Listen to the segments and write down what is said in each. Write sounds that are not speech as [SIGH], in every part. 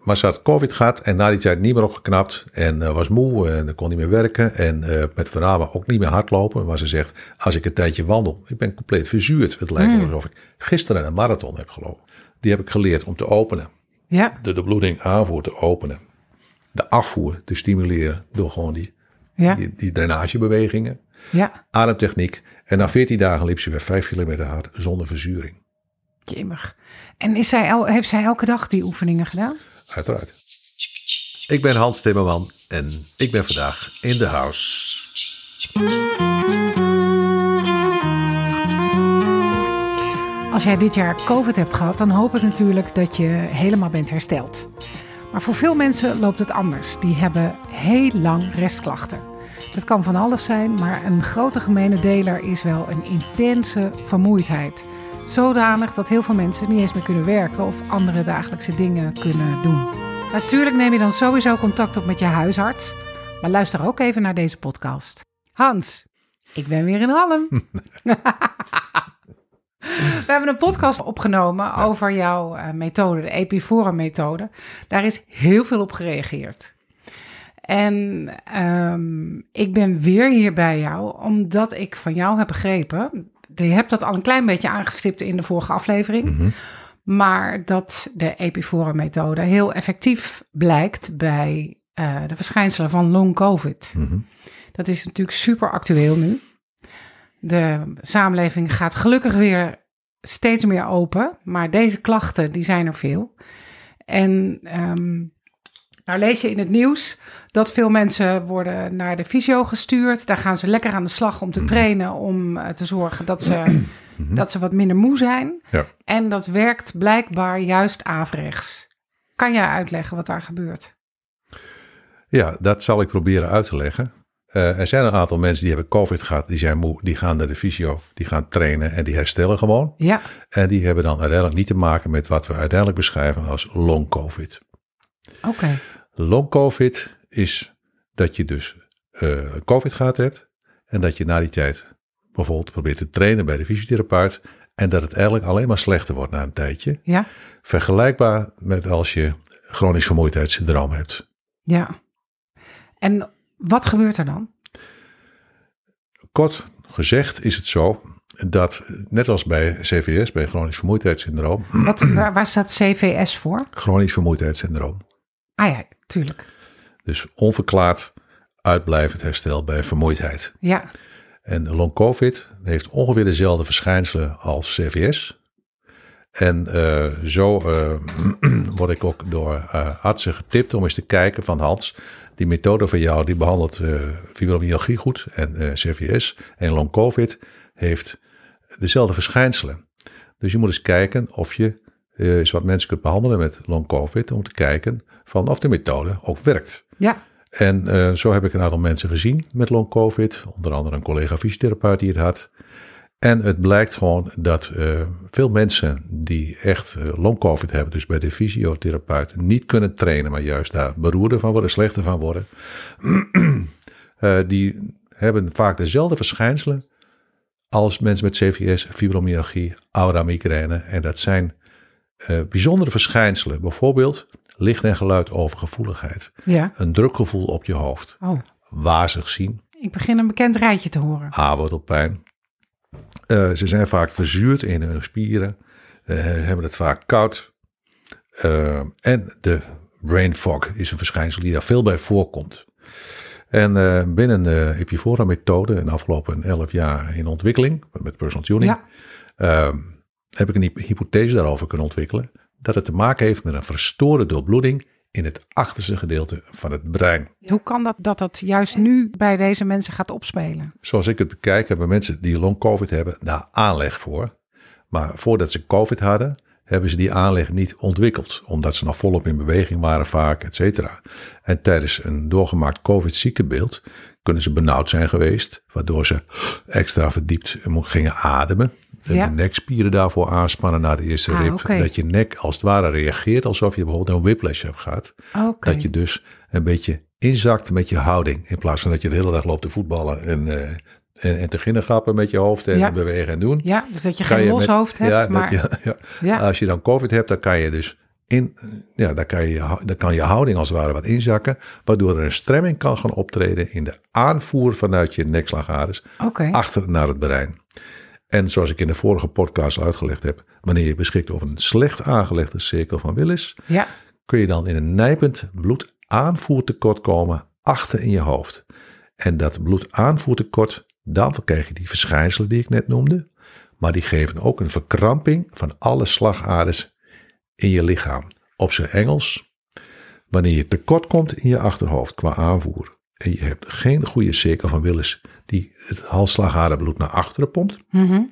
maar ze had COVID gehad en na die tijd niet meer opgeknapt. En eh, was moe en kon niet meer werken. En uh, met verhaal ook niet meer hardlopen. Maar ze zegt, als ik een tijdje wandel, ik ben compleet verzuurd. Het lijkt me alsof ik gisteren een marathon heb gelopen. Die heb ik geleerd om te openen. Ja. De, de bloeding aanvoer te openen. De afvoer te stimuleren door gewoon die, Ja. die, die drainagebewegingen. Ja. Ademtechniek. En na 14 dagen liep ze weer 5 kilometer hard zonder verzuring. Jemig. En is zij el- heeft zij elke dag die oefeningen gedaan? Uiteraard. Ik ben Hans Timmerman en ik ben vandaag in de house. Als jij dit jaar COVID hebt gehad, dan hoop ik natuurlijk dat je helemaal bent hersteld. Maar voor veel mensen loopt het anders. Die hebben heel lang restklachten. Dat kan van alles zijn, maar een grote gemene deler is wel een intense vermoeidheid. Zodanig dat heel veel mensen niet eens meer kunnen werken of andere dagelijkse dingen kunnen doen. Natuurlijk neem je dan sowieso contact op met je huisarts, maar luister ook even naar deze podcast. Hans, ik ben weer in Hallen. [LAUGHS] We hebben een podcast opgenomen over jouw eh, methode, de Epifora-methode. Daar is heel veel op gereageerd. En ehm, ik ben weer hier bij jou, omdat ik van jou heb begrepen. Je hebt dat al een klein beetje aangestipt in de vorige aflevering. Maar dat de Epifora-methode heel effectief blijkt bij eh, de verschijnselen van long COVID. Dat is natuurlijk super actueel nu. De samenleving gaat gelukkig weer steeds meer open, maar deze klachten die zijn er veel. En ehm, nou lees je in het nieuws dat veel mensen worden naar de fysio gestuurd. Daar gaan ze lekker aan de slag om te trainen, om eh, te zorgen dat ze, dat ze wat minder moe zijn. Ja. En dat werkt blijkbaar juist averechts. Kan jij uitleggen wat daar gebeurt? Ja, dat zal ik proberen uit te leggen. Eh, er zijn een aantal mensen die hebben COVID gehad, die zijn moe, die gaan naar de fysio, die gaan trainen en die herstellen gewoon. Ja, En die hebben dan uiteindelijk niet te maken met wat we uiteindelijk beschrijven als long COVID. Oké. Long COVID is dat je dus eh, COVID gehad hebt en dat je na die tijd bijvoorbeeld probeert te trainen bij de fysiotherapeut en dat het eigenlijk alleen maar slechter wordt na een tijdje. Ja, Vergelijkbaar met als je chronisch vermoeidheidssyndroom hebt. ja. En wat gebeurt er dan? Kort gezegd is het zo dat, net als bij CVS, bij chronisch vermoeidheidssyndroom, Wat, waar, waar staat CVS voor? chronisch vermoeidheidssyndroom, Ah ja, tuurlijk. dus onverklaard uitblijvend herstel bij vermoeidheid. Ja, En long COVID heeft ongeveer dezelfde verschijnselen als CVS. En eh, zo eh, [CLEARS THROAT] word ik ook door eh, artsen getipt om eens te kijken van Hans, die methode van jou die behandelt eh fibromyalgie goed en CVS en long COVID heeft dezelfde verschijnselen. Dus je moet eens kijken of je eh, eens wat mensen kunt behandelen met long COVID om te kijken van of de methode ook werkt. ja, En eh, zo heb ik een aantal mensen gezien met long COVID. Onder andere een collega fysiotherapeut die het had. En het blijkt gewoon dat eh, veel mensen die echt long COVID hebben, dus bij de fysiotherapeut, niet kunnen trainen, maar juist daar beroerder van worden, slechter van worden. [CLEARS THROAT] Die hebben vaak dezelfde verschijnselen als mensen met CVS, fibromyalgie, aura migraine. En dat zijn eh, bijzondere verschijnselen. Bijvoorbeeld licht- en geluidovergevoeligheid ja. een drukgevoel op je hoofd, Oh, wazig zien, ik begin een bekend rijtje te horen. haarwortelpijn. Eh, ze zijn vaak verzuurd in hun spieren, eh, hebben het vaak koud. En de brain fog is een verschijnsel die daar veel bij voorkomt. En eh, binnen de Epifora-methode, in de afgelopen 11 jaar in ontwikkeling, met personal tuning, Ja, eh, heb ik een hyp- hypothese daarover kunnen ontwikkelen. Dat het te maken heeft met een verstoorde doorbloeding in het achterste gedeelte van het brein. hoe kan dat dat dat juist nu bij deze mensen gaat opspelen? zoals ik het bekijk, hebben mensen die long COVID hebben daar aanleg voor. Maar voordat ze COVID hadden, hebben ze die aanleg niet ontwikkeld. Omdat ze nog volop in beweging waren vaak, et cetera. En tijdens een doorgemaakt COVID-ziektebeeld kunnen ze benauwd zijn geweest. Waardoor ze extra verdiept gingen ademen. En Ja. De nekspieren daarvoor aanspannen na de eerste Ah, rib. Dat je nek als het ware reageert alsof je bijvoorbeeld een whiplash hebt gehad. Oké. Dat je dus een beetje inzakt met je houding. In plaats van dat je de hele dag loopt te voetballen en, eh, en, en te ginnen grappen met je hoofd en Ja. bewegen en doen. Ja, dus dat je Kan geen je los met- hoofd hebt, ja, maar... je- [LAUGHS] ja. Als je dan COVID hebt, dan kan je dus in, ja, daar kan, je, daar kan je houding als het ware wat inzakken, waardoor er een stremming kan gaan optreden in de aanvoer vanuit je nekslagaders Oké. achter naar het brein. En zoals ik in de vorige podcast uitgelegd heb, wanneer je beschikt over een slecht aangelegde cirkel van Willis, Ja. kun je dan in een nijpend bloedaanvoertekort komen achter in je hoofd. En dat bloedaanvoertekort, daarvan krijg je die verschijnselen die ik net noemde, maar die geven ook een verkramping van alle slagaders in je lichaam. Op zijn Engels, wanneer je tekort komt in je achterhoofd qua aanvoer en je hebt geen goede cirkel van Willis die het halsslagaderbloed naar achteren pompt, Mhm.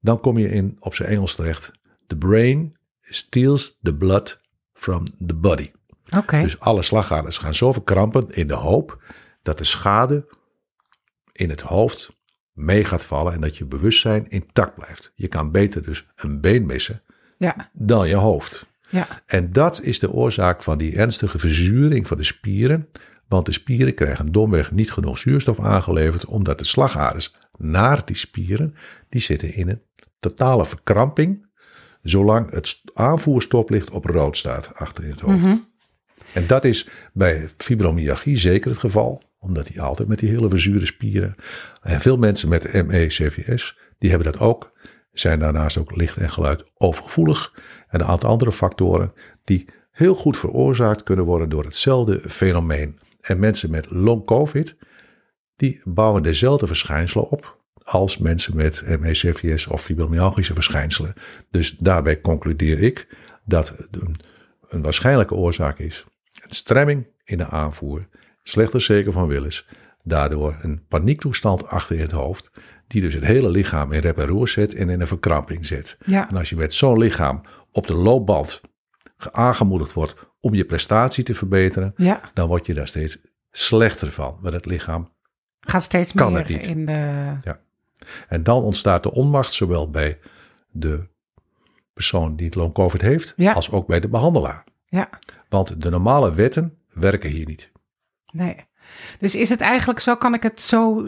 dan kom je in op zijn Engels terecht. The brain steals the blood from the body. Oké. Dus alle slagaders gaan zo verkrampen in de hoop dat de schade in het hoofd mee gaat vallen en dat je bewustzijn intact blijft. Je kan beter dus een been missen Ja. dan je hoofd. Ja. En dat is de oorzaak van die ernstige verzuring van de spieren. Want de spieren krijgen domweg niet genoeg zuurstof aangeleverd, omdat de slagaders naar die spieren, die zitten in een totale verkramping, zolang het st- aanvoerstoplicht op rood staat achter in het hoofd. Mhm. En dat is bij fibromyalgie zeker het geval, omdat die altijd met die hele verzuurde spieren. En veel mensen met ME, CVS, die hebben dat ook. Zijn daarnaast ook licht en geluid overgevoelig. En een aantal andere factoren die heel goed veroorzaakt kunnen worden door hetzelfde fenomeen. En mensen met long COVID, die bouwen dezelfde verschijnselen op als mensen met ME, CVS of fibromyalgische verschijnselen. Dus daarbij concludeer ik dat een, een waarschijnlijke oorzaak is een stremming in de aanvoer, slechte zeker van Willis, daardoor een paniektoestand achter in het hoofd, die dus het hele lichaam in rep en roer zet en in een verkramping zet. Ja. En als je met zo'n lichaam op de loopband ge- aangemoedigd wordt om je prestatie te verbeteren, Ja. dan word je daar steeds slechter van. Want het lichaam Gaat steeds Kan meer het niet. in de. En dan ontstaat de onmacht zowel bij de persoon die het long covid heeft, Ja. als ook bij de behandelaar. Ja. Want de normale wetten werken hier niet. Nee. Dus is het eigenlijk zo, kan ik het zo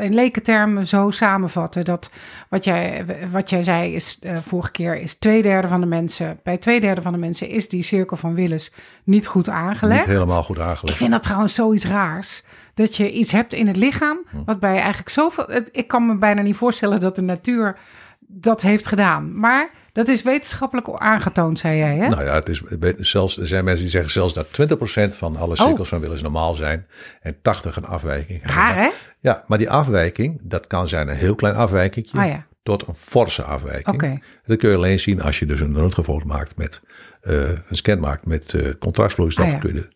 in lekentermen zo samenvatten, dat wat jij, wat jij zei is eh, vorige keer, is twee derde van de mensen, bij twee derde van de mensen is die cirkel van Willis niet goed aangelegd. Niet helemaal goed Ik aangelegd. vind dat trouwens zoiets raars. Dat je iets hebt in het lichaam, Hm. wat bij eigenlijk zoveel... Ik kan me bijna niet voorstellen dat de natuur dat heeft gedaan. Maar dat is wetenschappelijk aangetoond, zei jij, hè? Nou ja, het is, zelfs, er zijn mensen die zeggen zelfs dat 20% van alle cirkels van Willis normaal zijn en 80 een afwijking. Raar, hè? Ja, maar die afwijking, dat kan zijn een heel klein afwijkingje Ah ja, tot een forse afwijking. oké. Dat kun je alleen zien als je dus een röntgenfoto maakt met, eh, een scan maakt met eh contrastvloeistof. Ah ja. kun je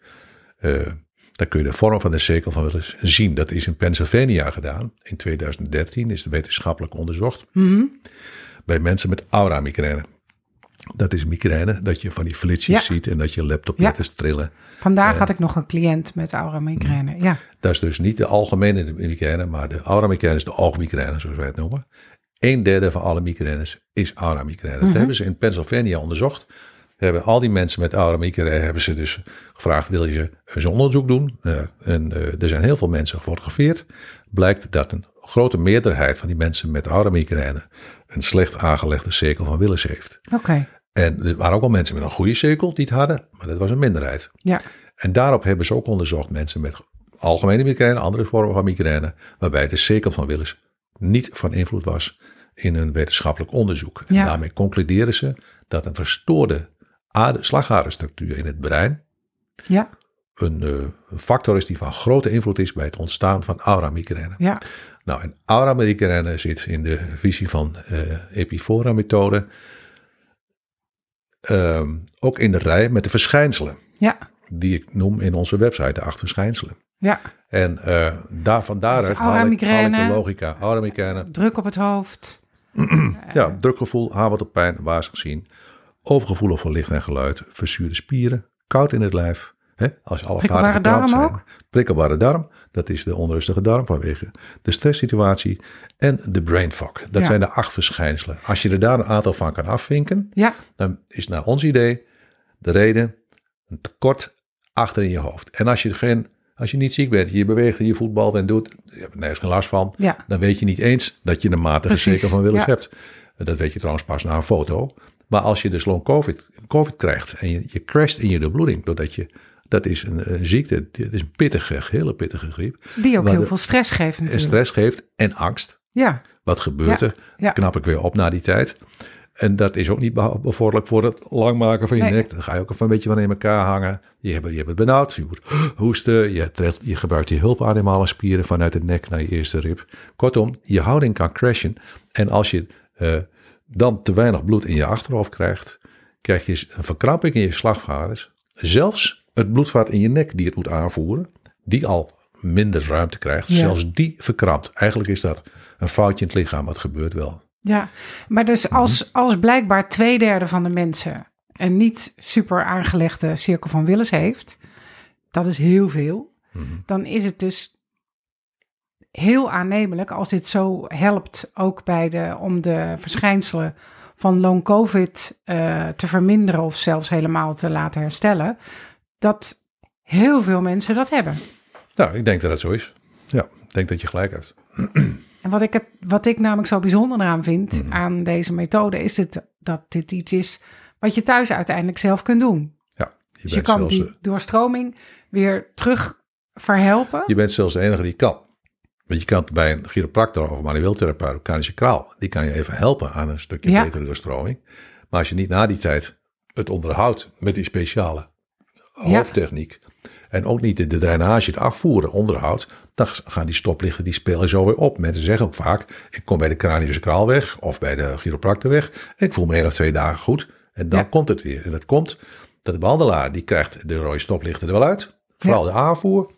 de, dan kun je de vorm van de cirkel van Willis zien. Dat is in Pennsylvania gedaan. In 2013 is het wetenschappelijk onderzocht Mhm. bij mensen met aura-migraine. Dat is migraine, dat je van die flitsjes Ja. ziet en dat je laptopletters trillen. Vandaag had ik nog een cliënt met aura migraine. Ja, Dat is dus niet de algemene migraine, maar de aura-migraine is de oogmigraine, zoals wij het noemen. Een derde van alle migraines is aura-migraine. Dat hebben ze in Pennsylvania onderzocht. Hebben al die mensen met aura-migraine hebben ze dus gevraagd, wil je eens onderzoek doen? En eh, er zijn heel veel mensen gefotografeerd. Blijkt dat een grote meerderheid van die mensen met aura-migraine een slecht aangelegde cirkel van Willis heeft. oké. En er waren ook wel mensen met een goede cirkel die het hadden, maar dat was een minderheid. Ja, En daarop hebben ze ook onderzocht mensen met algemene migraine, andere vormen van migraine, waarbij de cirkel van Willis niet van invloed was in een wetenschappelijk onderzoek. En Ja. daarmee concluderen ze dat een verstoorde slagaderstructuur in het brein ja, een, eh, een factor is die van grote invloed is bij het ontstaan van aura-migraine. ja. Nou, en aura-migraine zit in de visie van eh Epifora-methode ehm, ook in de rij met de verschijnselen Ja, die ik noem in onze website, de acht verschijnselen. ja. En eh daar, van daaruit Dus haal, ik, haal de logica. Aura-migraine, Druk op het hoofd. [CLEARS THROAT] ja, drukgevoel, haarwattenpijn, wazig zien, overgevoelig voor licht en geluid, verzuurde spieren, koud in het lijf. Hè, als alle Prikkelbare vaten darm zijn. ook? Prikkelbare darm, dat is de onrustige darm vanwege de stresssituatie. En de brain fog, dat Ja. zijn de acht verschijnselen. Als je er daar een aantal van kan afvinken, Ja, dan is naar ons idee de reden een tekort achter in je hoofd. En als je, geen, als je niet ziek bent, je beweegt en je voetbalt en doet, je hebt er nergens geen last van, ja. dan weet je niet eens dat je een matige cirkel van Willis hebt. Dat weet je trouwens pas na een foto. Maar als je dus long COVID, COVID krijgt en je, je crasht in je doorbloeding, doordat je, dat is een, een ziekte, dit is een pittige, hele pittige griep. Die ook heel de- veel stress geeft En stress geeft en angst. Ja, Wat gebeurt Ja, er? ja. Knap ik weer op na die tijd. En dat is ook niet bevorderlijk voor het lang maken van je Nee. nek. Dan ga je ook even een beetje van in elkaar hangen. Je hebt, je hebt het benauwd, je moet hoesten. Je, trekt- je gebruikt die hulpademhalen spieren vanuit de nek naar je eerste rib. Kortom, je houding kan crashen. En als je eh, dan te weinig bloed in je achterhoofd krijgt, krijg je een verkramping in je slagvaders. Zelfs het bloedvat in je nek die het moet aanvoeren, die al minder ruimte krijgt, Ja. zelfs die verkrampt. Eigenlijk is dat een foutje in het lichaam, maar het gebeurt wel. ja. Maar dus als, als blijkbaar twee derde van de mensen een niet super aangelegde cirkel van Willis heeft, dat is heel veel, Mhm. dan is het dus heel aannemelijk als dit zo helpt ook bij de, om de verschijnselen van long covid eh, te verminderen of zelfs helemaal te laten herstellen, dat heel veel mensen dat hebben. Nou, ik denk dat dat zo is. Ja, ik denk dat je gelijk hebt. En wat ik, het, wat ik namelijk zo bijzonder aan vind Mhm. aan deze methode, is het, dat dit iets is wat je thuis uiteindelijk zelf kunt doen. Ja, je, Dus je kan die de- doorstroming weer terug verhelpen. je bent zelfs de enige die kan. Want je kan bij een chiropractor of een manueel therapeut, mechanische kraal, die kan je even helpen aan een stukje Ja. betere doorstroming. Maar als je niet na die tijd het onderhoudt met die speciale Ja. hoofdtechniek en ook niet de, de drainage, het afvoeren, onderhoudt, dan gaan die stoplichten, die spelen zo weer op. Mensen zeggen ook vaak, ik kom bij de cranius kraal weg of bij de chiropractor weg en ik voel me één of twee dagen goed. En dan Ja. komt het weer. En dat komt dat de behandelaar, die krijgt de rode stoplichten er wel uit. Vooral de aanvoer.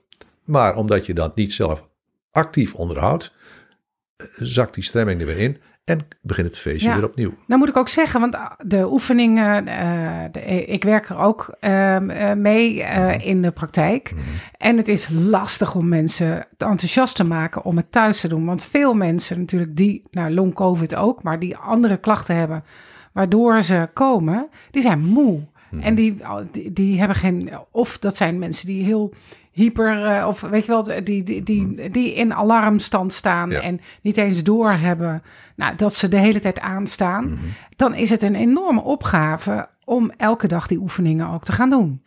Maar omdat je dat niet zelf actief onderhoudt, eh, zakt die stemming er weer in en begint het feestje Ja. weer opnieuw. Nou moet ik ook zeggen, want de oefeningen, eh, de, ik werk er ook ehm, eh, mee eh, in de praktijk. Mhm. En het is lastig om mensen te enthousiast te maken om het thuis te doen. Want veel mensen natuurlijk die, nou long covid ook, maar die andere klachten hebben, waardoor ze komen, die zijn moe. Mhm. En die, die, die hebben geen, of dat zijn mensen die heel hyper, eh, of weet je wel, die, die, die, die in alarmstand staan Ja. en niet eens doorhebben nou, dat ze de hele tijd aanstaan. Mhm. Dan is het een enorme opgave om elke dag die oefeningen ook te gaan doen.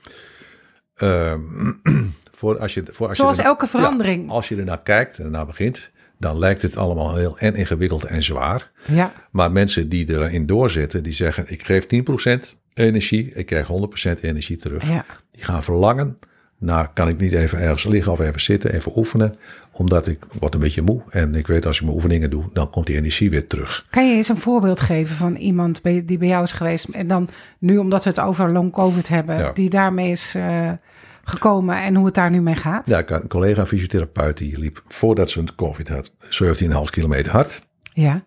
Ehm, [CLEARS THROAT] voor als je, voor als Zoals je erna- elke verandering. Ja, als je ernaar kijkt en ernaar begint, dan lijkt het allemaal heel en ingewikkeld en zwaar. Ja, Maar mensen die erin doorzitten, die zeggen: Ik geef 10% energie, ik krijg 100% energie terug. ja. Die gaan verlangen naar: kan ik niet even ergens liggen of even zitten, even oefenen, omdat ik word een beetje moe. En ik weet als ik mijn oefeningen doe, dan komt die energie weer terug. Kan je eens een voorbeeld geven van iemand die bij jou is geweest en dan nu omdat we het over long covid hebben, Ja. die daarmee is eh, gekomen en hoe het daar nu mee gaat? Ja, ik had een collega fysiotherapeut die liep voordat ze een COVID had 17,5 kilometer hard. Ja,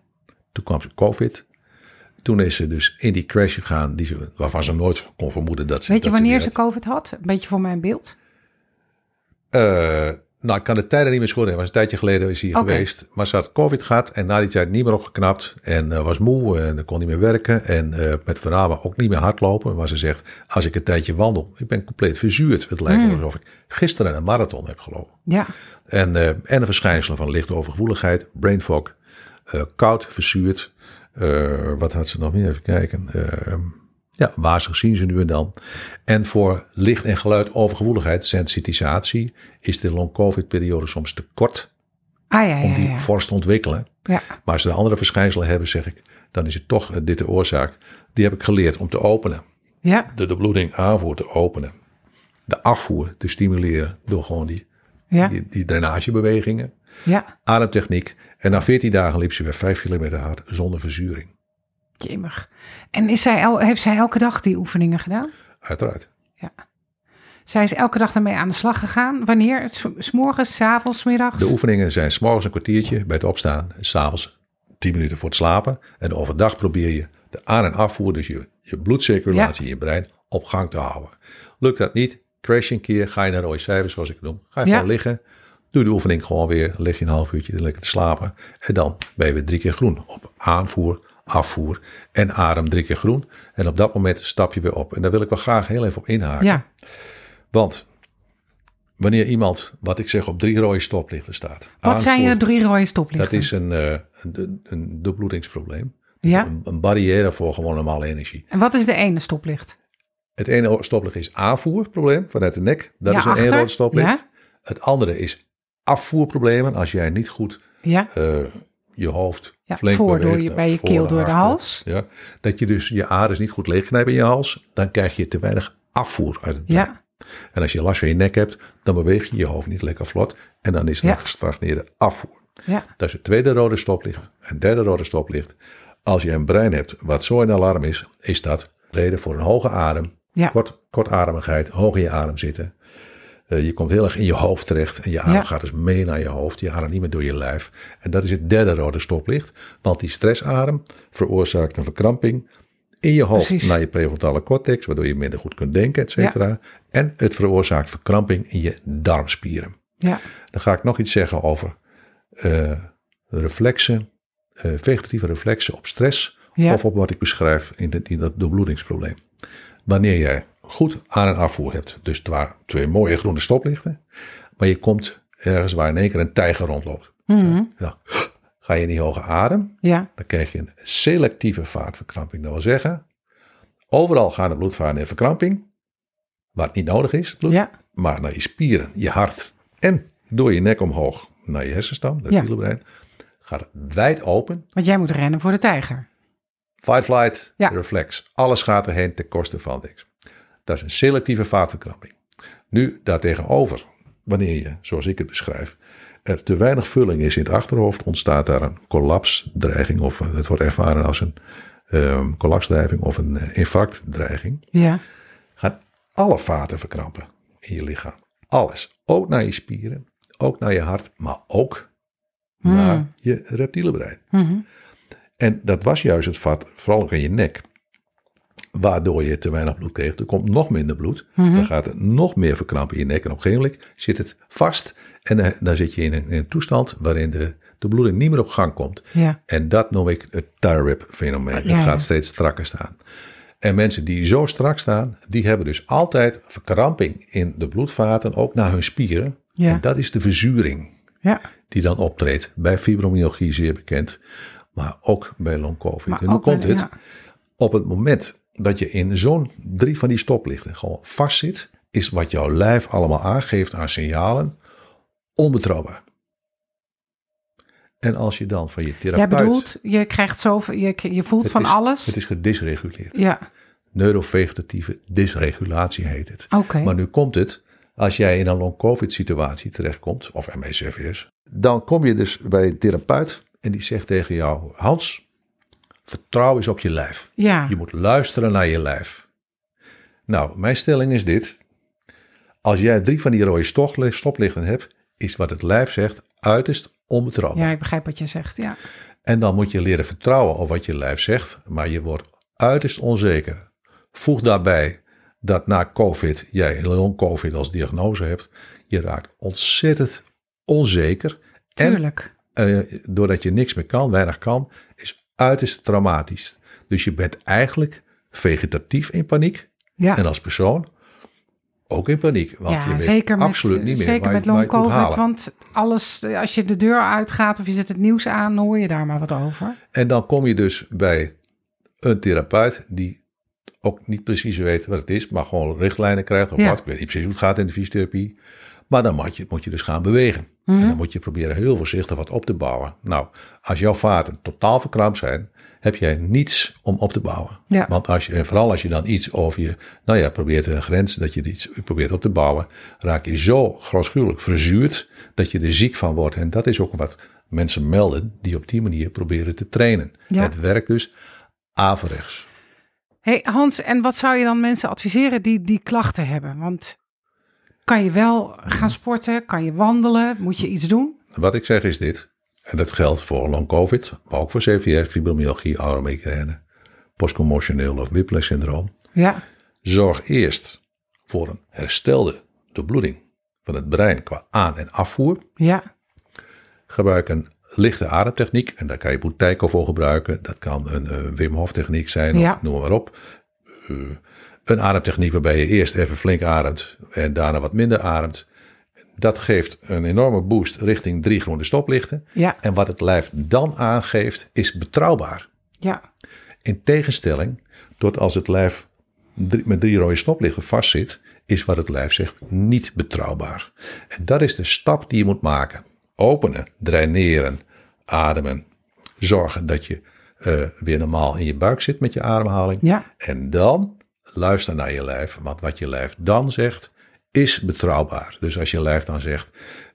Toen kwam ze COVID. Toen is ze dus in die crash gegaan, die ze, waarvan ze nooit kon vermoeden dat ze. weet je dat wanneer die ze covid had? Een beetje voor mijn beeld. Eh, nou, ik kan de tijden niet meer schoon hebben. Was een tijdje geleden is hier geweest. Maar ze had COVID gehad en na die tijd niet meer opgeknapt. En eh, was moe en kon niet meer werken. En eh, met vernamen ook niet meer hardlopen. Maar ze zegt, als ik een tijdje wandel, ik ben compleet verzuurd. Het lijkt Hmm. alsof ik gisteren een marathon heb gelopen. Ja, En, eh, en de verschijnselen van lichte overgevoeligheid, brain fog, koud, verzuurd. Eh, wat had ze nog meer? Even kijken. Ja, wazig zien ze nu en dan. En voor licht en geluid overgevoeligheid, sensitisatie, is de long-covid-periode soms te kort ah ja, om die ja. fors te ontwikkelen. ja. Maar als ze de andere verschijnselen hebben, zeg ik, dan is het toch eh, dit de oorzaak. Die heb ik geleerd om te openen. ja, De, de bloeding aanvoer te openen. De afvoer te stimuleren door gewoon die, die drainagebewegingen ja. ademtechniek. En na 14 dagen liep ze weer 5 kilometer hard zonder verzuring. Jemig. En is zij el- heeft zij elke dag die oefeningen gedaan? Uiteraard. Zij is elke dag ermee aan de slag gegaan. Wanneer? S- S'morgens, s'avonds, 's middags? De oefeningen zijn s'morgens een kwartiertje bij het opstaan. S'avonds 10 minuten voor het slapen. En overdag probeer je de aan- en afvoer, dus je, je bloedcirculatie in je brein, op gang te houden. Lukt dat niet, crash een keer, ga je naar rode cijfers zoals ik het noem. Ga je Ja. gewoon liggen. Doe de oefening gewoon weer. Lig je een half uurtje lekker te slapen. En dan ben je weer drie keer groen. Op aanvoer, afvoer en adem drie keer groen. En op dat moment stap je weer op. En daar wil ik wel graag heel even op inhaken. ja, Want wanneer iemand, wat ik zeg, op drie rode stoplichten staat. wat zijn je drie rode stoplichten? Dat is een, eh, een, een doorbloedingsprobleem. Ja. Een, een barrière voor gewoon normale energie. En wat is de ene stoplicht? Het ene stoplicht is aanvoerprobleem vanuit de nek. Dat Ja, is een één rood stoplicht. Ja. Het andere is afvoerproblemen. Als jij niet goed Ja, eh, je hoofd Ja, voor door je- bij je keel en door de hals. Ja, dat je dus je aders niet goed leegknijpt in je hals. Dan krijg je te weinig afvoer uit het brein. ja, En als je last van je nek hebt, dan beweeg je je hoofd niet lekker vlot. En dan is er Ja. een gestagneerde afvoer. ja. Dat is het tweede rode stoplicht. Een derde rode stoplicht. Als je een brein hebt wat zo in alarm is, is dat reden voor een hoge adem. Ja. Kort, kortademigheid, hoog in je adem zitten. Eh, je komt heel erg in je hoofd terecht en je adem Ja. gaat dus mee naar je hoofd. Je adem niet meer door je lijf. En dat is het derde rode stoplicht. Want die stressadem veroorzaakt een verkramping in je hoofd Precies. naar je prefrontale cortex, waardoor je minder goed kunt denken, et cetera. En het veroorzaakt verkramping in je darmspieren. ja. Dan ga ik nog iets zeggen over eh, reflexen, eh, vegetatieve reflexen op stress Ja. of op wat ik beschrijf in, de, in dat doorbloedingsprobleem. Wanneer jij goed aan- en afvoer hebt, dus twa- twee mooie groene stoplichten, maar je komt ergens waar in één keer een tijger rondloopt. Mhm. Ja. Ga je in die hoge adem, ja. dan krijg je een selectieve vaatverkramping. Dat wil zeggen, overal gaan de bloedvaten in verkramping, waar het niet nodig is, het bloed, ja. maar naar je spieren, je hart en door je nek omhoog naar je hersenstam, Ja. reptielenbrein, gaat het wijd open. Want jij moet rennen voor de tijger. Fight, flight, Ja. reflex. Alles gaat erheen ten koste van niks. Dat is een selectieve vaatverkramping. Nu daartegenover, wanneer je, zoals ik het beschrijf, er te weinig vulling is in het achterhoofd, ontstaat daar een collapsdreiging of eh, het wordt ervaren als een ehm collapsdreiging of een eh, infarctdreiging. Ja. gaan alle vaten verkrampen in je lichaam. Alles. Ook naar je spieren, ook naar je hart, maar ook Hmm. naar je reptielenbrein. Mhm. En dat was juist het vat, vooral ook in je nek. Waardoor je te weinig bloed kreeg. Er komt nog minder bloed. Mhm. Dan gaat het nog meer verkrampen in je nek. En op een gegeven moment zit het vast. En eh, dan zit je in een, in een toestand waarin de, de bloeding niet meer op gang komt. Ja. En dat noem ik het tie-rip fenomeen. Ja, het ja. gaat steeds strakker staan. En mensen die zo strak staan, die hebben dus altijd verkramping in de bloedvaten, ook naar hun spieren. Ja. En dat is de verzuring Ja. die dan optreedt. Bij fibromyalgie zeer bekend, maar ook bij long covid. En hoe komt het? Op het moment dat je in zo'n drie van die stoplichten gewoon vastzit, is wat jouw lijf allemaal aangeeft aan signalen onbetrouwbaar. En als je dan van je Jij therapeut... bedoelt, je krijgt zoveel, je, je voelt van is- alles. Het is gedisreguleerd. Ja, Neurovegetatieve dysregulatie heet het. oké. Maar nu komt het, als jij in een long-covid situatie terechtkomt, of ME-CVS, dan kom je dus bij een therapeut en die zegt tegen jou, Hans, vertrouw eens op je lijf. Ja, Je moet luisteren naar je lijf. Nou, mijn stelling is dit. Als jij drie van die rode stoplichten hebt, is wat het lijf zegt uiterst onbetrouwbaar. ja, ik begrijp wat je zegt. Ja, En dan moet je leren vertrouwen op wat je lijf zegt, maar je wordt uiterst onzeker. Voeg daarbij dat na COVID jij long-COVID als diagnose hebt. Je raakt ontzettend onzeker. tuurlijk. En eh, doordat je niks meer kan, weinig kan, is uiterst traumatisch. Dus je bent eigenlijk vegetatief in paniek. Ja, En als persoon ook in paniek. Want je ja weet zeker met, absoluut niet meer zeker met je- waar je long covid. Want alles, als je de deur uitgaat of je zet het nieuws aan, hoor je daar maar wat over. En dan kom je dus bij een therapeut die ook niet precies weet wat het is, maar gewoon richtlijnen krijgt of Ja. wat. Ik weet niet precies hoe het gaat in de fysiotherapie. Maar dan moet je, moet je dus gaan bewegen. Mhm. En dan moet je proberen heel voorzichtig wat op te bouwen. Nou, als jouw vaten totaal verkrampt zijn, heb jij niets om op te bouwen. Ja. Want als je, en vooral als je dan iets over je, nou ja, probeert een grens, dat je iets probeert op te bouwen, raak je zo grootschuwelijk verzuurd dat je er ziek van wordt. En dat is ook wat mensen melden die op die manier proberen te trainen. Ja. Het werkt dus averechts. Hey Hans, en wat zou je dan mensen adviseren die die klachten hebben? Want kan je wel gaan sporten? Kan je wandelen? Moet je iets doen? Wat ik zeg is dit, en dat geldt voor long covid, maar ook voor CVS, fibromyalgie, auramigraine, postcommotioneel of whiplash syndroom. Ja, Zorg eerst voor een herstelde doorbloeding van het brein qua aan- en afvoer. ja, Gebruik een lichte ademtechniek en daar kan je Bouteiko voor gebruiken. Dat kan een eh, Wim Hof techniek zijn, Ja. of noem maar op. Eh, een ademtechniek waarbij je eerst even flink ademt en daarna wat minder ademt. Dat geeft een enorme boost richting drie groene stoplichten. ja, En wat het lijf dan aangeeft is betrouwbaar. Ja, In tegenstelling tot als het lijf drie- met drie rode stoplichten vastzit, is wat het lijf zegt niet betrouwbaar. En dat is de stap die je moet maken. Openen, draineren, ademen. Zorgen dat je eh, weer normaal in je buik zit met je ademhaling. ja, En dan luister naar je lijf. Want wat je lijf dan zegt, is betrouwbaar. Dus als je lijf dan zegt,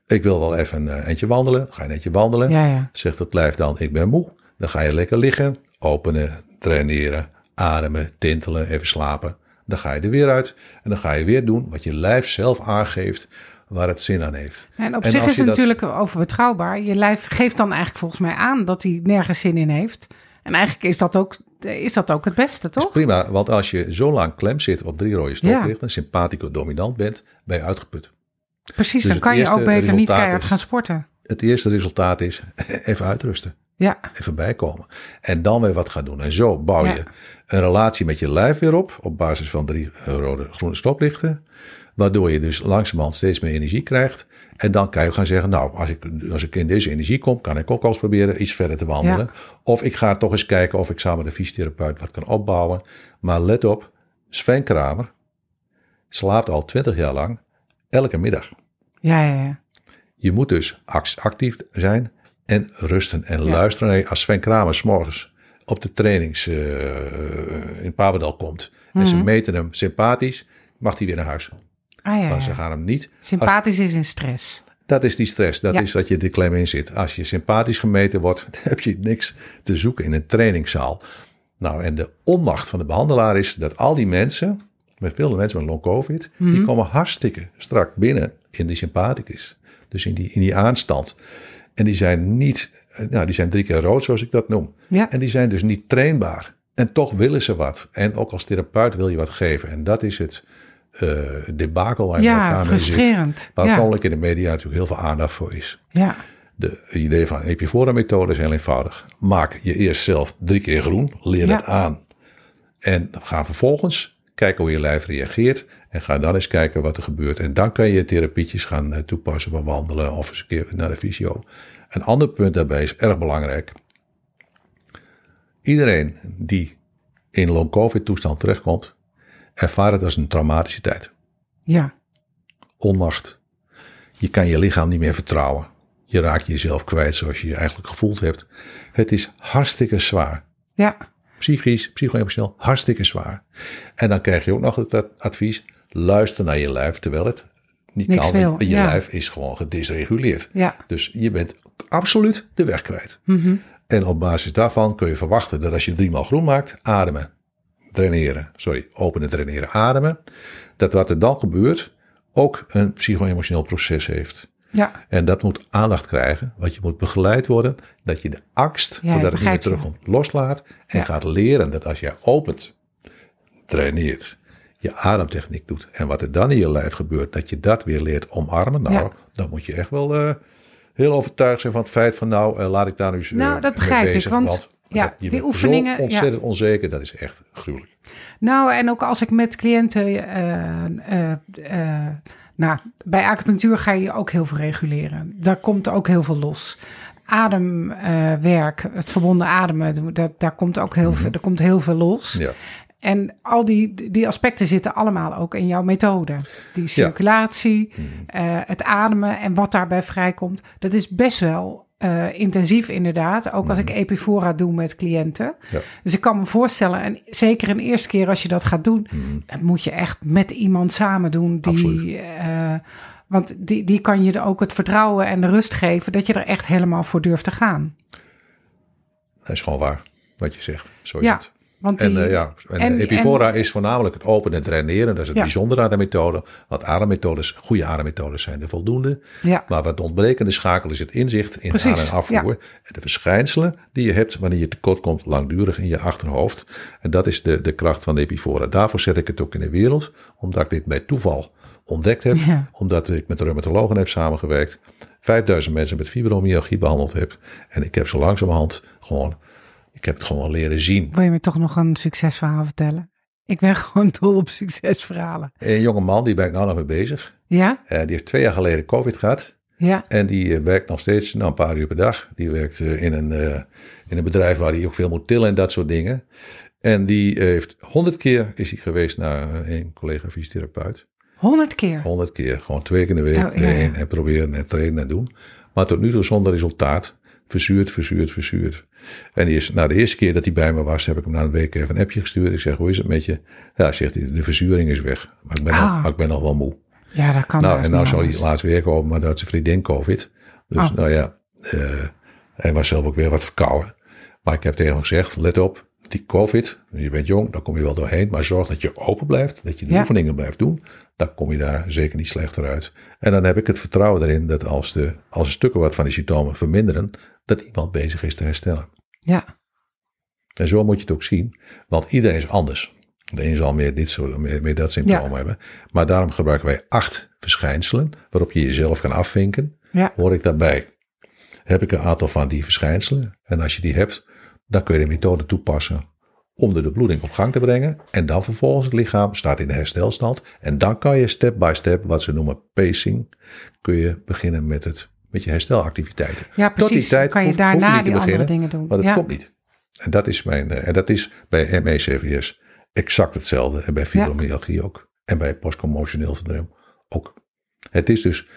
ik wil wel even een eentje wandelen. Ga je een eentje wandelen. ja, ja. Zegt het lijf dan, ik ben moe. Dan ga je lekker liggen, openen, traineren, ademen, tintelen, even slapen. Dan ga je er weer uit en dan ga je weer doen wat je lijf zelf aangeeft waar het zin aan heeft. En op En zich is het dat- natuurlijk over betrouwbaar. Je lijf geeft dan eigenlijk volgens mij aan dat hij nergens zin in heeft. En eigenlijk is dat ook, is dat ook het beste, is toch? prima, want als je zo lang klem zit op drie rode stoplichten, sympathico-dominant bent, ben je uitgeput. Precies, Dus dan kan je ook beter niet keihard is- gaan sporten. Het eerste resultaat is [LAUGHS] even uitrusten. Ja, even bijkomen. En dan weer wat gaan doen. En zo bouw je Ja. een relatie met je lijf weer op. Op basis van drie eh, rode, groene stoplichten. Waardoor je dus langzamerhand steeds meer energie krijgt. En dan kan je gaan zeggen, nou, als ik, als ik in deze energie kom, kan ik ook al eens proberen iets verder te wandelen. Of ik ga toch eens kijken of ik samen met de fysiotherapeut wat kan opbouwen. Maar let op, Sven Kramer slaapt al twintig jaar lang elke middag. ja, ja. ja. Je moet dus act- actief zijn en rusten en Ja. luisteren. Als Sven Kramer 's morgens op de trainings eh, in Papendal komt en ze Mhm. meten hem sympathisch, mag hij weer naar huis. Ah, ja, Want ze gaan hem niet. Sympathisch is in stress. Dat is die stress, dat Ja. is dat je de klem in zit. Als je sympathisch gemeten wordt, [LAUGHS] heb je niks te zoeken in een trainingszaal. Nou, en de onmacht van de behandelaar is dat al die mensen, met veel mensen met long covid, die Mhm. komen hartstikke strak binnen in die sympathicus. Dus in die, in die aanstand. En die zijn niet, nou, die zijn drie keer rood, zoals ik dat noem. Ja, En die zijn dus niet trainbaar. En toch willen ze wat. En ook als therapeut wil je wat geven. En dat is het eh debakel waar ja elkaar mee zit. frustrerend. Waar Ja, in de media natuurlijk heel veel aandacht voor is. ja, De het idee van Epifora-methode is heel eenvoudig. Maak je eerst zelf drie keer groen, leer Ja. het aan. En ga vervolgens kijken hoe je lijf reageert. En ga dan eens kijken wat er gebeurt. En dan kan je therapietjes gaan eh, toepassen van wandelen of eens een keer naar de fysio. Een ander punt daarbij is erg belangrijk. Iedereen die in long-covid toestand terechtkomt, ervaart het als een traumatische tijd ja, onmacht. Je kan je lichaam niet meer vertrouwen. Je raakt jezelf kwijt zoals je je eigenlijk gevoeld hebt. Het is hartstikke zwaar. ja, Psychisch, psycho-emotioneel, hartstikke zwaar. En dan krijg je ook nog het ad- advies: luister naar je lijf, terwijl het niet Niks kan. want Je ja. lijf is gewoon gedisreguleerd. ja. Dus je bent absoluut de weg kwijt. Mhm. En op basis daarvan kun je verwachten dat als je driemaal groen maakt, ademen, draineren, sorry, openen, draineren, ademen, dat wat er dan gebeurt ook een psycho-emotioneel proces heeft. ja. En dat moet aandacht krijgen, want je moet begeleid worden dat je de angst, Ja, voordat het niet meer terugkomt, loslaat en Ja. gaat leren dat als jij opent, draineert, je ademtechniek doet en wat er dan in je lijf gebeurt, dat je dat weer leert omarmen. Nou, Ja. dan moet je echt wel eh, heel overtuigd zijn van het feit van nou, eh, laat ik daar nu eens eh, Nou, dat mee begrijp ik, bezig, want, ja, dat- je die oefeningen, Zo ontzettend onzeker, dat is echt gruwelijk. Nou, en ook als ik met cliënten. eh, nou, bij acupunctuur ga je ook heel veel reguleren. Daar komt ook heel veel los. Ademwerk, het verbonden ademen, daar, daar komt ook heel, veel, er komt heel veel los. Ja. En al die, die aspecten zitten allemaal ook in jouw methode. Die circulatie, Mhm. het ademen en wat daarbij vrijkomt. Dat is best wel eh, intensief inderdaad. Ook als ik Epifora doe met cliënten. Mhm. Ja. Dus ik kan me voorstellen, en zeker een eerste keer als je dat gaat doen... Mhm. dat moet je echt met iemand samen doen. Die, eh, want die, die kan je er ook het vertrouwen en de rust geven... dat je er echt helemaal voor durft te gaan. Dat is gewoon waar, wat je zegt. Zo Ja, het. Want die, En, eh, ja, en, en- Epifora is voornamelijk het openen en draineren. Dat is het Ja. bijzondere aan de methode. Want ademmethodes, goede ademmethodes zijn er voldoende. ja, Maar wat de ontbrekende schakel is het inzicht in Precies, aan- en afvoer. En de verschijnselen die je hebt wanneer je tekort komt langdurig in je achterhoofd. En dat is de, de kracht van de Epifora. Daarvoor zet ik het ook in de wereld. Omdat ik dit bij toeval ontdekt heb. Ja. Omdat ik met reumatologen heb samengewerkt. 5000 mensen met fibromyalgie behandeld heb. En ik heb zo langzamerhand gewoon... Ik heb het gewoon leren zien. wil je me toch nog een succesverhaal vertellen? Ik ben [LAUGHS] gewoon dol op succesverhalen. Een jonge man, die ben ik nou nog mee bezig. Ja? Eh, die heeft twee jaar geleden COVID gehad. Ja. En die eh, werkt nog steeds nou, een paar uur per dag. Die werkt eh, in, een, eh, in een bedrijf waar hij ook veel moet tillen en dat soort dingen. En die heeft honderd keer is hij geweest naar eh, een collega fysiotherapeut. Honderd keer. Honderd keer, gewoon twee keer in de week Oh, ja, heen en proberen en trainen en doen. Maar tot nu toe zonder resultaat. Verzuurd, verzuurd, verzuurd. En die is, nou, de eerste keer dat hij bij me was, heb ik hem na een week even een appje gestuurd. Ik zeg, hoe is het met je? Ja, zegt hij, de verzuring is weg. Maar ik ben, Ah. nog, maar ik ben nog wel moe. Ja, dat kan nou, en nou zou hij laatst weer komen, maar dat is zijn vriendin COVID. Dus Oh. nou ja, eh, hij was zelf ook weer wat verkouden. Maar ik heb tegen hem gezegd, let op, die COVID, je bent jong, daar kom je wel doorheen. Maar zorg dat je open blijft, dat je de Ja. oefeningen blijft doen. Dan kom je daar zeker niet slechter uit. En dan heb ik het vertrouwen erin dat als, de, als de stukken wat van die symptomen verminderen, dat iemand bezig is te herstellen. Ja, En zo moet je het ook zien, want iedereen is anders. De een zal meer, dit soort, meer, meer dat symptoom Ja. hebben. Maar daarom gebruiken wij acht verschijnselen waarop je jezelf kan afvinken. ja, Hoor ik daarbij? Heb ik een aantal van die verschijnselen? En als je die hebt, dan kun je de methode toepassen om de, de bloeding op gang te brengen. En dan vervolgens het lichaam staat in de herstelstand. En dan kan je step by step, wat ze noemen pacing, kun je beginnen met, het, met je herstelactiviteiten. ja Tot die precies. tijd kan je hoef- hoef je daarna die andere dingen doen. Maar dat ja. komt niet. En dat is, mijn, eh, en dat is bij ME-CVS exact hetzelfde. En bij fibromyalgie ook. En bij postcommotioneel syndroom ook. Het is dus,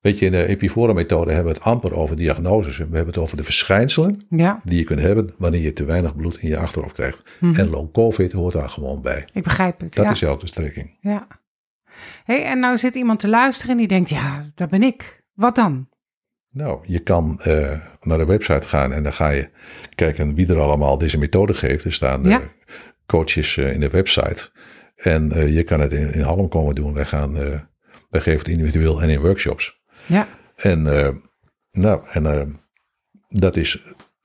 weet je, in de Epifora-methode hebben we het amper over diagnoses. We hebben het over de verschijnselen Ja, die je kunt hebben wanneer je te weinig bloed in je achterhoofd krijgt. Mhm. En long COVID hoort daar gewoon bij. ik begrijp het. Dat ja. is jouw strekking. Ja. Hey, en nou zit iemand te luisteren en die denkt, ja, dat ben ik. Wat dan? Nou, je kan eh, naar de website gaan en dan ga je kijken wie er allemaal deze methode geeft. Er staan eh, Ja. coaches eh, in de website. En eh, je kan het in, in Halm komen doen. Wij, gaan, eh, wij geven het individueel en in workshops. Ja, En, eh, nou, en eh, dat is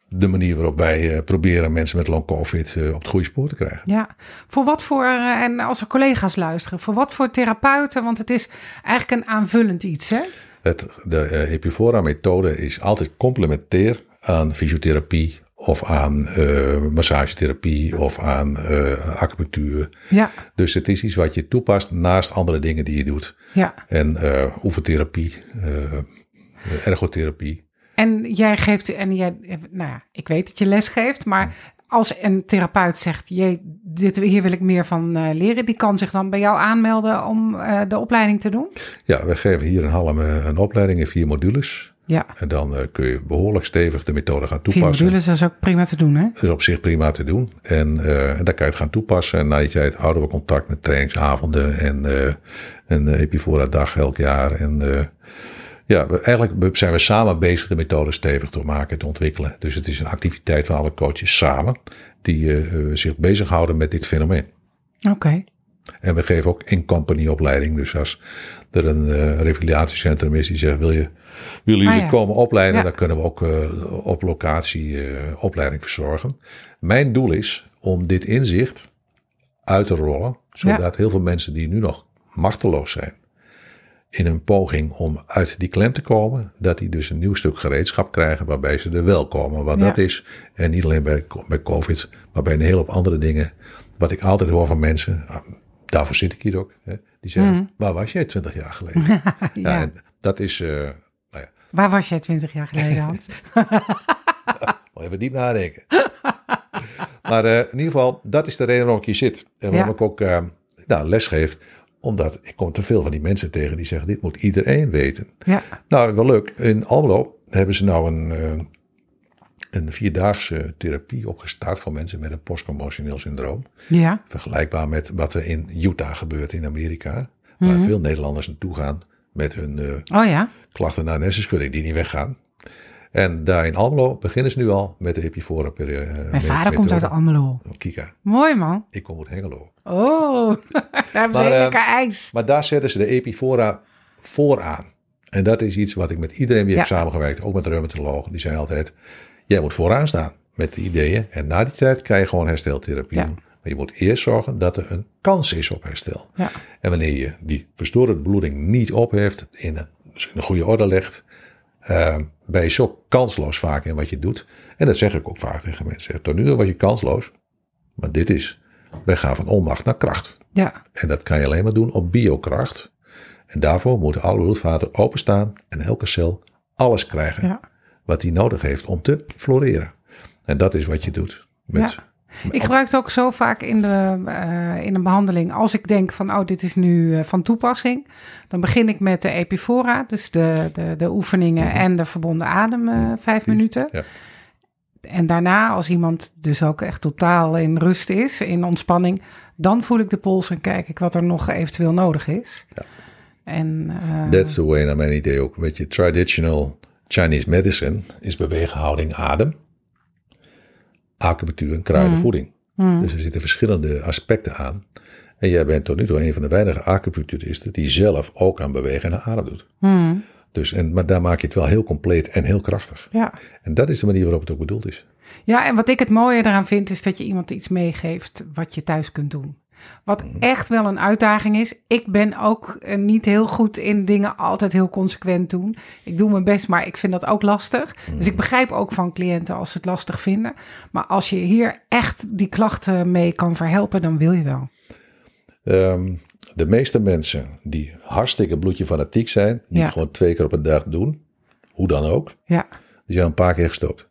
de manier waarop wij eh, proberen mensen met long covid eh, op het goede spoor te krijgen. ja. Voor wat voor, eh, en als er collega's luisteren, voor wat voor therapeuten? Want het is eigenlijk een aanvullend iets, hè? Het, de eh, Epifora-methode is altijd complementair aan fysiotherapie of aan eh, massagetherapie of aan eh, acupunctuur. Ja, Dus het is iets wat je toepast naast andere dingen die je doet. ja. En eh oefentherapie, ergotherapie. En jij geeft, en jij, nou ja, ik weet dat je les geeft, maar als een therapeut zegt, jee, dit, hier wil ik meer van eh, leren, die kan zich dan bij jou aanmelden om eh, de opleiding te doen? Ja, we geven hier in Halm eh, een opleiding in vier modules. Ja, En dan kun je behoorlijk stevig de methode gaan vier toepassen. modules, dat is ook prima te doen, hè? Dat is op zich prima te doen. En, en dan kan je het gaan toepassen. En na die tijd houden we contact met trainingsavonden en eh, een Epifora dag elk jaar. En ja, we, eigenlijk zijn we samen bezig de methode stevig te maken, te ontwikkelen. Dus het is een activiteit van alle coaches samen die eh, zich bezighouden met dit fenomeen. Oké, En we geven ook in-company opleiding. Dus als er een revalidatiecentrum is die zegt, wil je, willen jullie Ah, ja. komen opleiden? Ja. Dan kunnen we ook op locatie opleiding verzorgen. Mijn doel is om dit inzicht uit te rollen. Zodat heel veel mensen die nu nog machteloos zijn. In een poging om uit die klem te komen. Dat die dus een nieuw stuk gereedschap krijgen waarbij ze er wel komen. Wat Ja. dat is. En niet alleen bij, bij COVID. Maar bij een hele hoop andere dingen. Wat ik altijd hoor van mensen. ah, Daarvoor zit ik hier ook. Hè, die zeggen, Mhm. waar was jij twintig jaar geleden? [LAUGHS] ja. ja. en dat is, eh, nou ja, Waar was jij twintig jaar geleden, [LAUGHS] Hans? even diep nadenken. maar eh, in ieder geval, dat is de reden waarom ik hier zit. En waarom ik ook eh, nou, les geef. Omdat ik kom te veel van die mensen tegen die zeggen, dit moet iedereen weten. ja, Nou, wel leuk. In Almelo hebben ze nou een, eh, een vierdaagse therapie opgestart voor mensen met een postcommotioneel syndroom. ja, Vergelijkbaar met wat er in Utah gebeurt in Amerika. Waar Mhm. veel Nederlanders naartoe gaan met hun eh, oh ja, klachten naar een hersenschudding die niet weggaan. En daar in Almelo beginnen ze nu al met de Epifora. Per, eh, mijn vader komt uit Almelo. Kika, Mooi man. ik kom uit Hengelo. Oh, [LAUGHS] daar hebben ze Maar, heel eh, lekker ijs. Maar daar zetten ze de Epifora vooraan. En dat is iets wat ik met iedereen wie Ja. heb samengewerkt, ook met de reumatologen, die zei altijd, jij moet vooraan staan met de ideeën. En na die tijd kan je gewoon hersteltherapie Ja. Maar je moet eerst zorgen dat er een kans is op herstel. Ja. En wanneer je die verstoorde bloeding niet opheft, in een, in een goede orde legt, eh, ben je zo kansloos vaak in wat je doet. En dat zeg ik ook vaak tegen mensen. Tot nu toe was je kansloos, maar dit is, wij gaan van onmacht naar kracht. Ja, En dat kan je alleen maar doen op biokracht. En daarvoor moeten alle bloedvaten openstaan en elke cel alles krijgen Ja. wat hij nodig heeft om te floreren. En dat is wat je doet. Met, Ja. Ik gebruik het ook zo vaak in, de, eh, in een behandeling. Als ik denk van, oh, dit is nu eh, van toepassing. Dan begin ik met de epifora. Dus de, de, de oefeningen en de verbonden adem eh, vijf minuten. Ja. En daarna, als iemand dus ook echt totaal in rust is, in ontspanning. Dan voel ik de pols en kijk ik wat er nog eventueel nodig is. Ja. En, That's the way, naar mijn idee ook. Weet je, traditional Chinese medicine is beweeghouding, adem, acupunctuur en kruidenvoeding. hmm, Dus er zitten verschillende aspecten aan. En jij bent tot nu toe een van de weinige acupuncturisten die zelf ook aan bewegen en adem doet. hmm, Dus, en, maar daar maak je het wel heel compleet en heel krachtig. ja. En dat is de manier waarop het ook bedoeld is. Ja, en wat ik het mooie eraan vind, is dat je iemand iets meegeeft wat je thuis kunt doen. Wat echt wel een uitdaging is. Ik ben ook eh, niet heel goed in dingen altijd heel consequent doen. Ik doe mijn best, maar ik vind dat ook lastig. Dus ik begrijp ook van cliënten als ze het lastig vinden. Maar als je hier echt die klachten mee kan verhelpen, dan wil je wel. Ehm, de meeste mensen die hartstikke bloedje fanatiek zijn, die Ja. het gewoon twee keer op een dag doen, hoe dan ook, Ja, die zijn een paar keer gestopt.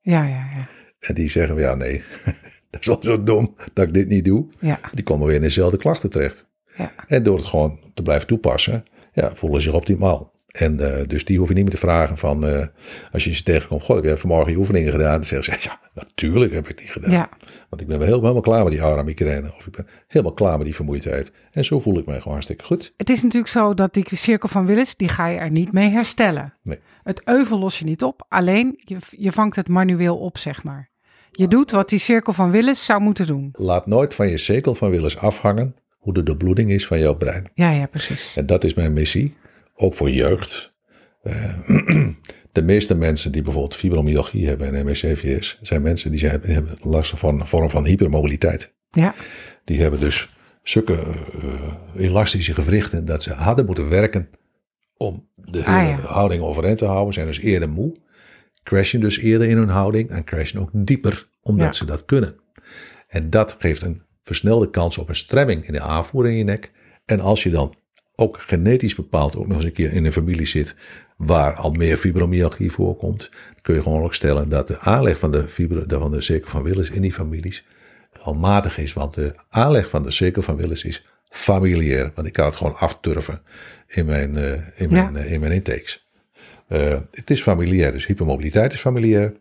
ja, ja, ja. En die zeggen, ja nee, [LAUGHS] [LAUGHS] dat is wel zo dom dat ik dit niet doe. ja, Die komen weer in dezelfde klachten terecht. ja. En door het gewoon te blijven toepassen, ja, voelen ze zich optimaal. En eh, dus die hoef je niet meer te vragen van, eh, als je ze tegenkomt, goh, heb je vanmorgen je oefeningen gedaan? Dan zeggen ze, [LAUGHS] ja, natuurlijk heb ik die gedaan. ja. Want ik ben wel helemaal klaar met die aura-migraine. Of ik ben helemaal klaar met die vermoeidheid. En zo voel ik mij gewoon hartstikke goed. Het is natuurlijk zo dat die cirkel van Willis, die ga je er niet mee herstellen. Nee. Het euvel los je niet op, alleen je, je vangt het manueel op, zeg maar. Je doet wat die cirkel van Willis zou moeten doen. Laat nooit van je cirkel van Willis afhangen hoe de doorbloeding is van jouw brein. Ja, ja, precies. En dat is mijn missie, ook voor jeugd. Eh, [CLEARS THROAT] de meeste mensen die bijvoorbeeld fibromyalgie hebben en MSCVS, zijn mensen die, zijn, die hebben last van een vorm van hypermobiliteit. Ja, Die hebben dus zulke eh, elastische gewrichten dat ze harder moeten werken om de Ah, ja. houding overeind te houden. Zijn dus eerder moe. Crashen dus eerder in hun houding en crashen ook dieper omdat Ja. ze dat kunnen. En dat geeft een versnelde kans op een stremming in de aanvoer in je nek. En als je dan ook genetisch bepaald ook nog eens een keer in een familie zit waar al meer fibromyalgie voorkomt, kun je gewoon ook stellen dat de aanleg van de, fibro, van de cirkel van Willis in die families al matig is. Want de aanleg van de cirkel van Willis is familiair. Want ik kan het gewoon afturven in mijn, eh, in mijn, Ja. eh, in mijn intakes. Eh, het is familiair, dus hypermobiliteit is familiair.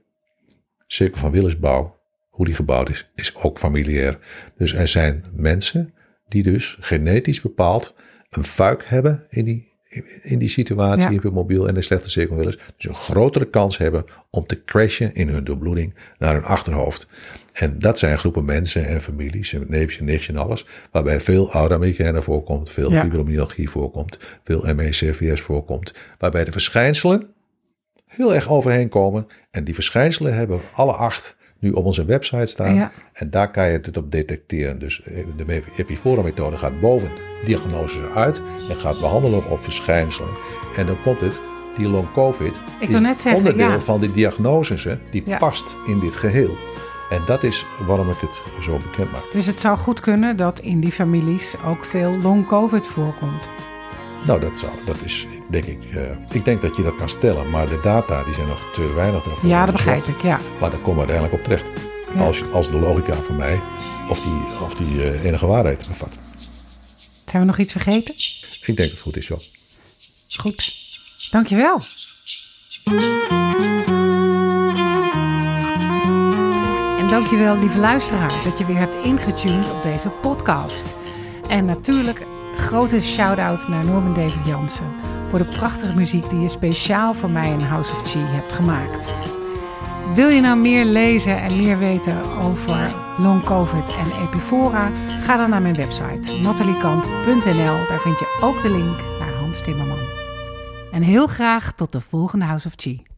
Cirkel van Willisbouw, hoe die gebouwd is, is ook familiair. Dus er zijn mensen die dus genetisch bepaald een fuik hebben in die, in die situatie, Ja. hypermobiel en de slechte Willis. Dus een grotere kans hebben om te crashen in hun doorbloeding naar hun achterhoofd. En dat zijn groepen mensen en families, en neefjes en nichtjes en alles, waarbij veel aura voorkomt, veel Ja. fibromyalgie voorkomt, veel ME-CVS voorkomt, waarbij de verschijnselen heel erg overheen komen. En die verschijnselen hebben alle acht nu op onze website staan. Ja. En daar kan je het op detecteren. Dus eh, de Epifora-methode gaat boven diagnose uit en gaat behandelen op verschijnselen. En dan komt het, die long covid Ik is zeggen, onderdeel ja. van die diagnoses, die Ja. past in dit geheel. En dat is waarom ik het zo bekend maak. Dus het zou goed kunnen dat in die families ook veel long covid voorkomt. Nou, dat, zou, dat is, denk ik, eh, ik denk dat je dat kan stellen, maar de data die zijn nog te weinig daarvoor. Ja, dat begrijp ik, ja. Maar daar komen we uiteindelijk op terecht. Ja. Als, als de logica van mij, of die, of die eh, enige waarheid bevat. Zijn we nog iets vergeten? Ik denk dat het goed is, joh. Goed. Dankjewel. En dankjewel, lieve luisteraar, dat je weer hebt ingetuned op deze podcast. En natuurlijk grote shout-out naar Norman David Jansen voor de prachtige muziek die je speciaal voor mij in House of Chi hebt gemaakt. Wil je nou meer lezen en meer weten over long covid en epifora? Ga dan naar mijn website nataliekamp.nl. Daar vind je ook de link naar Hans Timmerman. En heel graag tot de volgende House of Chi.